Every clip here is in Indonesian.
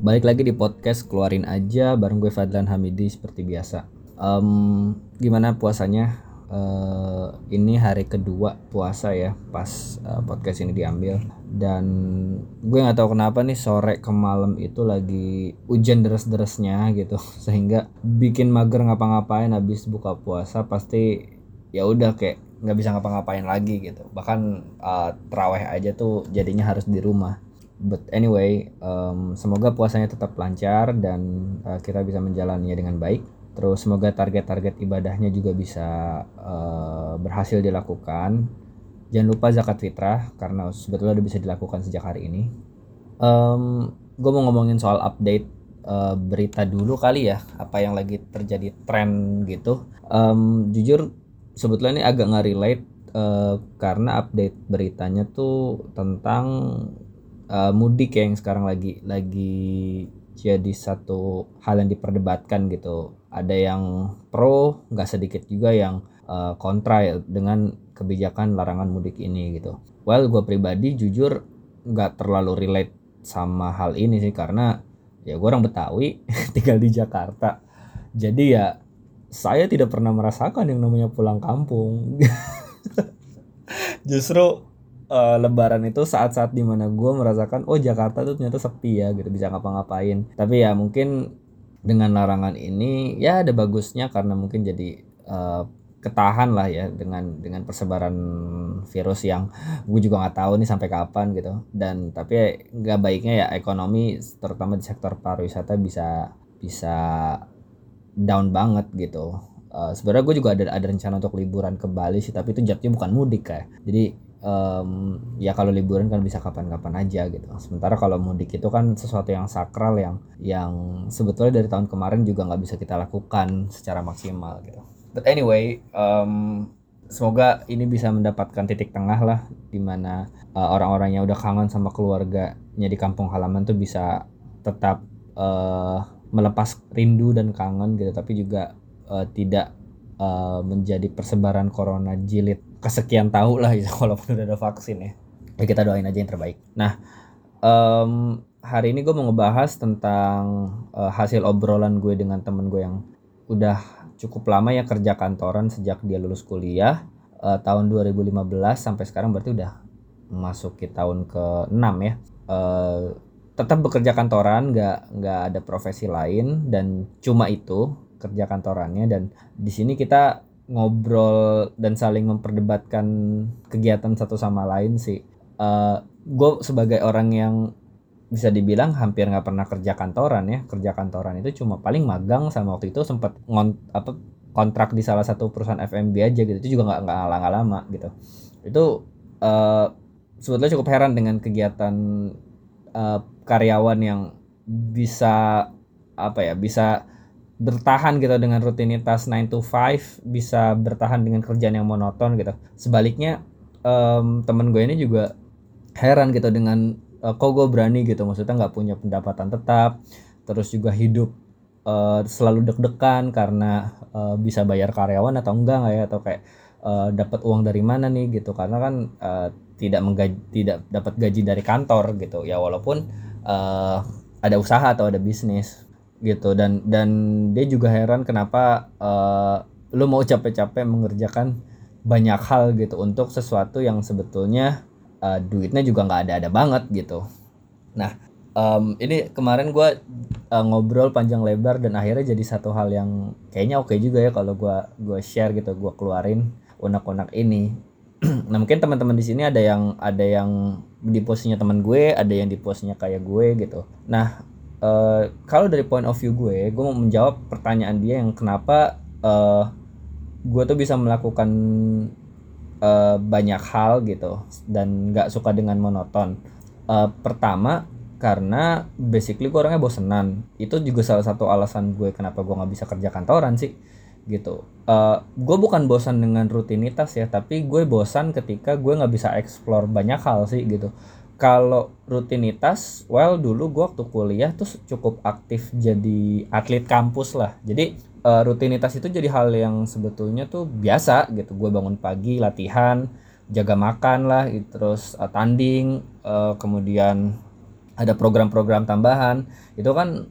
Balik lagi di podcast keluarin aja bareng gue Fadlan Hamidi seperti biasa. Um, gimana puasanya? Uh, ini hari kedua puasa ya pas uh, podcast ini diambil dan gue nggak tahu kenapa nih sore ke malam itu lagi hujan deras-derasnya gitu sehingga bikin mager ngapa-ngapain habis buka puasa pasti ya udah kayak nggak bisa ngapa-ngapain lagi gitu bahkan uh, teraweh aja tuh jadinya harus di rumah but anyway um, semoga puasanya tetap lancar dan uh, kita bisa menjalaninya dengan baik. Terus semoga target-target ibadahnya juga bisa uh, berhasil dilakukan. Jangan lupa zakat fitrah karena sebetulnya udah bisa dilakukan sejak hari ini. Um, gue mau ngomongin soal update uh, berita dulu kali ya apa yang lagi terjadi tren gitu. Um, jujur sebetulnya ini agak nggak relate uh, karena update beritanya tuh tentang uh, mudik ya yang sekarang lagi lagi jadi satu hal yang diperdebatkan gitu. Ada yang pro nggak sedikit juga yang uh, kontra ya dengan kebijakan larangan mudik ini gitu. Well gue pribadi jujur nggak terlalu relate sama hal ini sih karena ya gue orang Betawi tinggal di Jakarta. Jadi ya saya tidak pernah merasakan yang namanya pulang kampung. Justru uh, lebaran itu saat-saat di mana gue merasakan oh Jakarta tuh ternyata sepi ya gitu. Bisa ngapa-ngapain. Tapi ya mungkin dengan larangan ini ya ada bagusnya karena mungkin jadi uh, ketahan lah ya dengan dengan persebaran virus yang gue juga nggak tahu nih sampai kapan gitu. Dan tapi nggak baiknya ya ekonomi terutama di sektor pariwisata bisa bisa down banget gitu. Uh, sebenarnya gue juga ada ada rencana untuk liburan ke Bali sih tapi itu jatuhnya bukan mudik kayak jadi um, ya kalau liburan kan bisa kapan-kapan aja gitu. Sementara kalau mudik itu kan sesuatu yang sakral yang yang sebetulnya dari tahun kemarin juga nggak bisa kita lakukan secara maksimal gitu. But anyway, um, semoga ini bisa mendapatkan titik tengah lah di mana uh, orang-orang yang udah kangen sama keluarganya di kampung halaman tuh bisa tetap uh, melepas rindu dan kangen gitu, tapi juga uh, tidak uh, menjadi persebaran corona jilid kesekian tahu lah gitu walaupun udah ada vaksin ya. Ya kita doain aja yang terbaik. Nah um, hari ini gue mau ngebahas tentang uh, hasil obrolan gue dengan temen gue yang udah cukup lama ya kerja kantoran sejak dia lulus kuliah. Uh, tahun 2015 sampai sekarang berarti udah masuk ke tahun ke-6 ya. Uh, tetap bekerja kantoran nggak nggak ada profesi lain dan cuma itu kerja kantorannya dan di sini kita ngobrol dan saling memperdebatkan kegiatan satu sama lain sih. Uh, eh, gue sebagai orang yang bisa dibilang hampir nggak pernah kerja kantoran ya kerja kantoran itu cuma paling magang sama waktu itu sempat ngon apa kontrak di salah satu perusahaan FMB aja gitu itu juga nggak nggak lama lama gitu itu uh, sebetulnya cukup heran dengan kegiatan uh, karyawan yang bisa apa ya bisa bertahan gitu dengan rutinitas 9 to 5 bisa bertahan dengan kerjaan yang monoton gitu. Sebaliknya um, temen gue ini juga heran gitu dengan uh, kok gue berani gitu. Maksudnya nggak punya pendapatan tetap terus juga hidup uh, selalu deg-degan karena uh, bisa bayar karyawan atau enggak nggak ya? Atau kayak uh, dapat uang dari mana nih gitu. Karena kan uh, tidak menggaji tidak dapat gaji dari kantor gitu. Ya walaupun uh, ada usaha atau ada bisnis gitu dan dan dia juga heran kenapa uh, lu mau capek-capek mengerjakan banyak hal gitu untuk sesuatu yang sebetulnya uh, duitnya juga nggak ada-ada banget gitu. Nah um, ini kemarin gue uh, ngobrol panjang lebar dan akhirnya jadi satu hal yang kayaknya oke okay juga ya kalau gue gue share gitu gue keluarin unek-unek ini. nah mungkin teman-teman di sini ada yang ada yang di posisinya teman gue, ada yang di posisinya kayak gue gitu. Nah uh, kalau dari point of view gue gue mau menjawab pertanyaan dia yang kenapa uh, gue tuh bisa melakukan uh, banyak hal gitu dan nggak suka dengan monoton. Uh, pertama karena basically gue orangnya bosenan. Itu juga salah satu alasan gue kenapa gue nggak bisa kerja kantoran sih gitu. Uh, gue bukan bosan dengan rutinitas ya tapi gue bosan ketika gue nggak bisa explore banyak hal sih gitu kalau rutinitas, well dulu gue waktu kuliah tuh cukup aktif jadi atlet kampus lah. Jadi uh, rutinitas itu jadi hal yang sebetulnya tuh biasa gitu. Gue bangun pagi, latihan, jaga makan lah, terus uh, tanding, uh, kemudian ada program-program tambahan itu kan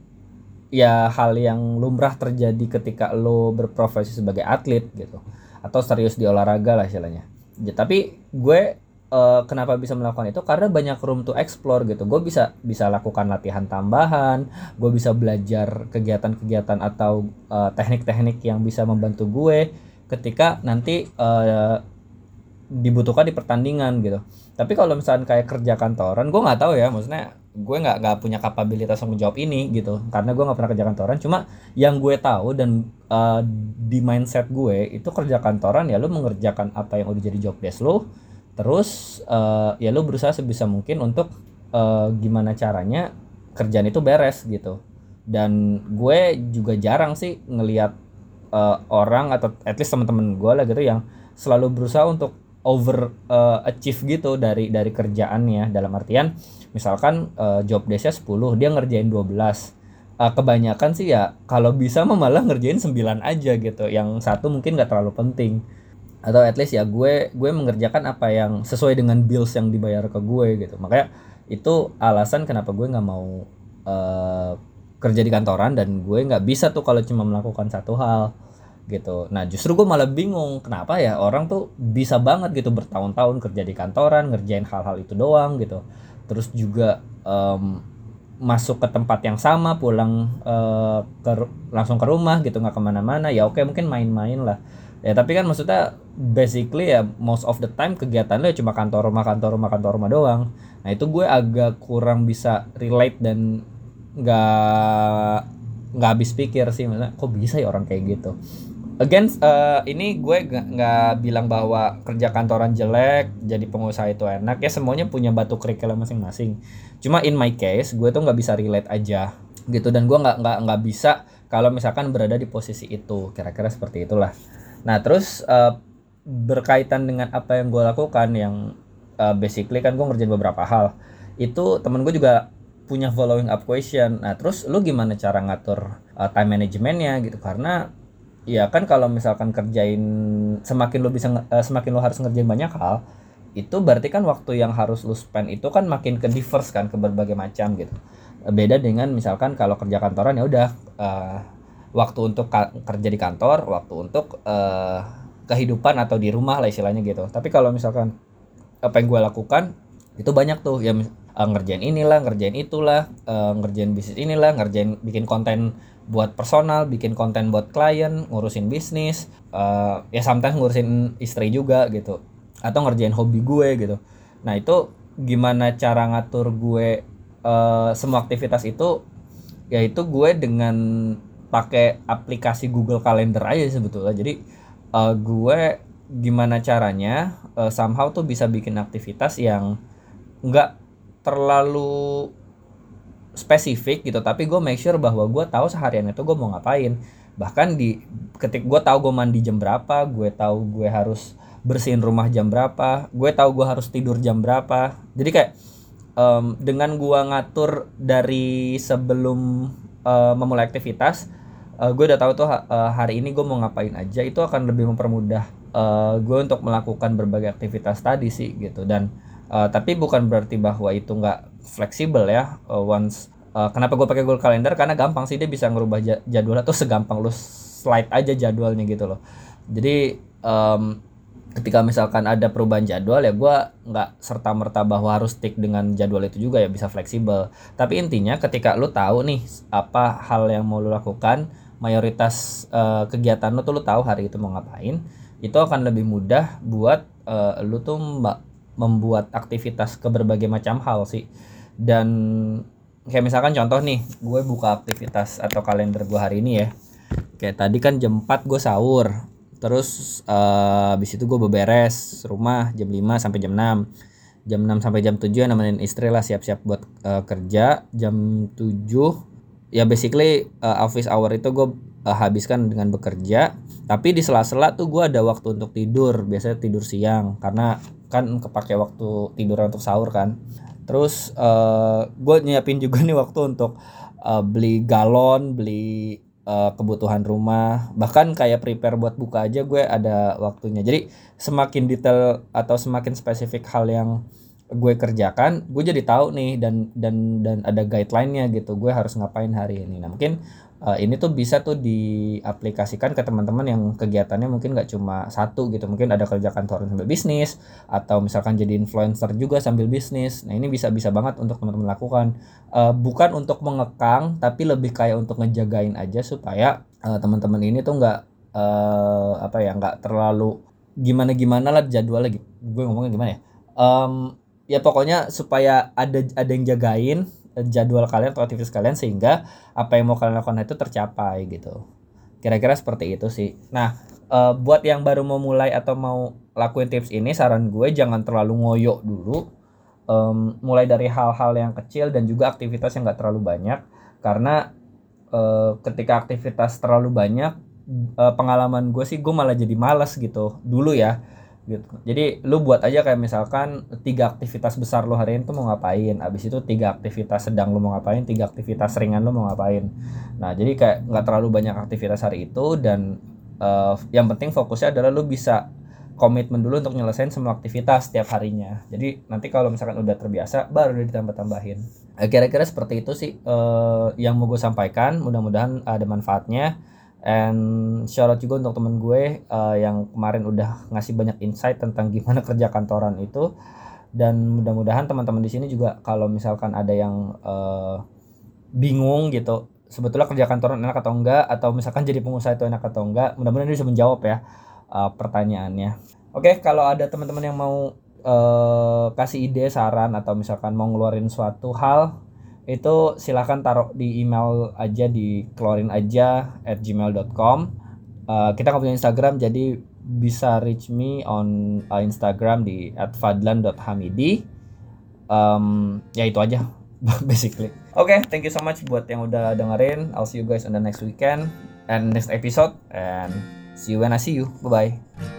ya hal yang lumrah terjadi ketika lo berprofesi sebagai atlet gitu atau serius di olahraga lah istilahnya ya, tapi gue uh, kenapa bisa melakukan itu? Karena banyak room to explore gitu. Gue bisa bisa lakukan latihan tambahan gue bisa belajar kegiatan-kegiatan atau uh, teknik-teknik yang bisa membantu gue ketika nanti uh, dibutuhkan di pertandingan gitu. Tapi kalau misalnya kayak kerja kantoran gue nggak tahu ya. Maksudnya gue nggak nggak punya kapabilitas untuk menjawab ini gitu. Karena gue nggak pernah kerja kantoran. Cuma yang gue tahu dan uh, di mindset gue itu kerja kantoran ya lo mengerjakan apa yang udah jadi job desk lo terus uh, ya lo berusaha sebisa mungkin untuk uh, gimana caranya kerjaan itu beres gitu. Dan gue juga jarang sih ngelihat uh, orang atau at least teman-teman gue lah gitu yang selalu berusaha untuk over uh, achieve gitu dari dari kerjaannya. Dalam artian misalkan uh, job desknya 10 dia ngerjain 12 uh, kebanyakan sih ya kalau bisa mah malah ngerjain 9 aja gitu. Yang satu mungkin gak terlalu penting atau at least ya gue gue mengerjakan apa yang sesuai dengan bills yang dibayar ke gue gitu makanya itu alasan kenapa gue nggak mau uh, kerja di kantoran dan gue nggak bisa tuh kalau cuma melakukan satu hal gitu. Nah justru gue malah bingung kenapa ya orang tuh bisa banget gitu bertahun-tahun kerja di kantoran ngerjain hal-hal itu doang gitu. Terus juga um, masuk ke tempat yang sama pulang uh, ke langsung ke rumah gitu nggak ke mana-mana ya oke mungkin main-main lah ya tapi kan maksudnya basically ya most of the time kegiatan lo ya cuma kantor rumah kantor rumah kantor rumah doang. Nah itu gue agak kurang bisa relate dan nggak nggak habis pikir sih. Maksudnya kok bisa ya orang kayak gitu? Again uh, ini gue nggak bilang bahwa kerja kantoran jelek jadi pengusaha itu enak. Ya semuanya punya batu kerikil masing-masing. Cuma in my case gue tuh nggak bisa relate aja gitu. Dan gue nggak nggak nggak bisa kalau misalkan berada di posisi itu. Kira-kira seperti itulah nah terus uh, berkaitan dengan apa yang gue lakukan yang uh, basically kan gue ngerjain beberapa hal. Itu temen gue juga punya following up question. Nah terus lu gimana cara ngatur uh, time managementnya gitu? Karena Iya kan kalau misalkan kerjain semakin lo bisa uh, semakin lo harus ngerjain banyak hal itu berarti kan waktu yang harus lo spend itu kan makin ke diverse kan ke berbagai macam gitu. Beda dengan misalkan kalau kerja kantoran ya udah uh, waktu untuk kerja di kantor waktu untuk uh, kehidupan atau di rumah lah istilahnya gitu. Tapi kalau misalkan apa yang gue lakukan itu banyak tuh. Ya uh, ngerjain inilah ngerjain itulah uh, ngerjain bisnis inilah ngerjain bikin konten buat personal, bikin konten buat klien, ngurusin bisnis, uh, ya sometimes ngurusin istri juga gitu, atau ngerjain hobi gue gitu. Nah itu gimana cara ngatur gue uh, semua aktivitas itu, yaitu gue dengan pakai aplikasi Google Calendar aja sebetulnya. Jadi uh, gue gimana caranya uh, somehow tuh bisa bikin aktivitas yang nggak terlalu spesifik gitu. Tapi gue make sure bahwa gue tahu seharian itu gue mau ngapain. Bahkan di ketik gue tahu gue mandi jam berapa gue tahu gue harus bersihin rumah jam berapa gue tahu gue harus tidur jam berapa. Jadi kayak um, dengan gue ngatur dari sebelum uh, memulai aktivitas uh, gue udah tahu tuh uh, hari ini gue mau ngapain aja itu akan lebih mempermudah uh, gue untuk melakukan berbagai aktivitas tadi sih gitu. Dan uh, tapi bukan berarti bahwa itu nggak fleksibel ya uh, once uh, kenapa gue pakai Google Calendar? Karena gampang sih dia bisa ngerubah jadwal atau segampang lu slide aja jadwalnya gitu loh. Jadi um, ketika misalkan ada perubahan jadwal ya gue nggak serta merta bahwa harus stick dengan jadwal itu juga ya bisa fleksibel. Tapi intinya ketika lu tahu nih apa hal yang mau lu lakukan mayoritas uh, kegiatan lu tuh lu tahu hari itu mau ngapain itu akan lebih mudah buat uh, lu tuh membuat aktivitas ke berbagai macam hal sih. Dan kayak misalkan contoh nih gue buka aktivitas atau kalender gue hari ini ya. Kayak tadi kan jam 4 gue sahur terus uh, habis itu gue beberes rumah jam 5 sampai jam 6 jam 6 sampai jam 7 nemenin istri lah siap-siap buat uh, kerja. Jam 7 ya basically uh, office hour itu gue uh, habiskan dengan bekerja. Tapi di sela-sela tuh gue ada waktu untuk tidur. Biasanya tidur siang. Karena kan kepake waktu tidur untuk sahur kan. Terus uh, eh, gue nyiapin juga nih waktu untuk uh, beli galon beli uh, kebutuhan rumah. Bahkan kayak prepare buat buka aja gue ada waktunya. Jadi semakin detail atau semakin spesifik hal yang gue kerjakan gue jadi tahu nih dan dan dan ada guideline-nya gitu gue harus ngapain hari ini. Nah mungkin uh, ini tuh bisa tuh diaplikasikan ke teman-teman yang kegiatannya mungkin nggak cuma satu gitu mungkin ada kerja kantoran sambil bisnis atau misalkan jadi influencer juga sambil bisnis. Nah ini bisa bisa banget untuk teman-teman lakukan. Uh, bukan untuk mengekang tapi lebih kayak untuk ngejagain aja supaya uh, teman-teman ini tuh nggak uh, apa ya nggak terlalu gimana gimana lah jadwal lagi gue ngomongnya gimana ya? Um, ya pokoknya supaya ada ada yang jagain eh, jadwal kalian atau aktivitas kalian sehingga apa yang mau kalian lakukan itu tercapai gitu. Kira-kira seperti itu sih. Nah uh, buat yang baru mau mulai atau mau lakuin tips ini saran gue jangan terlalu ngoyo dulu. Um, mulai dari hal-hal yang kecil dan juga aktivitas yang gak terlalu banyak. Karena uh, ketika aktivitas terlalu banyak uh, pengalaman gue sih gue malah jadi malas gitu. Dulu ya gitu. Jadi lu buat aja kayak misalkan tiga aktivitas besar lu hari ini tuh mau ngapain? Abis itu tiga aktivitas sedang lu mau ngapain? Tiga aktivitas ringan lu mau ngapain? Nah jadi kayak nggak terlalu banyak aktivitas hari itu dan uh, yang penting fokusnya adalah lu bisa komitmen dulu untuk nyelesain semua aktivitas setiap harinya. Jadi nanti kalau misalkan udah terbiasa baru ditambah tambahin eh, kira-kira seperti itu sih uh, yang mau gue sampaikan. Mudah-mudahan ada manfaatnya and shout out juga untuk temen gue uh, yang kemarin udah ngasih banyak insight tentang gimana kerja kantoran itu. Dan mudah-mudahan teman-teman di sini juga kalau misalkan ada yang uh, bingung gitu sebetulnya kerja kantoran enak atau enggak atau misalkan jadi pengusaha itu enak atau enggak mudah-mudahan bisa menjawab ya uh, pertanyaannya. Oke okay, kalau ada teman-teman yang mau uh, kasih ide saran atau misalkan mau ngeluarin suatu hal itu silahkan taruh di email aja di keluarin aja at gmail.com uh, kita nggak punya Instagram jadi bisa reach me on uh, Instagram di @fadlan.hamidi um, ya itu aja basically. Oke okay, thank you so much buat yang udah dengerin. I'll see you guys on the next weekend and next episode and see you when I see you. Bye bye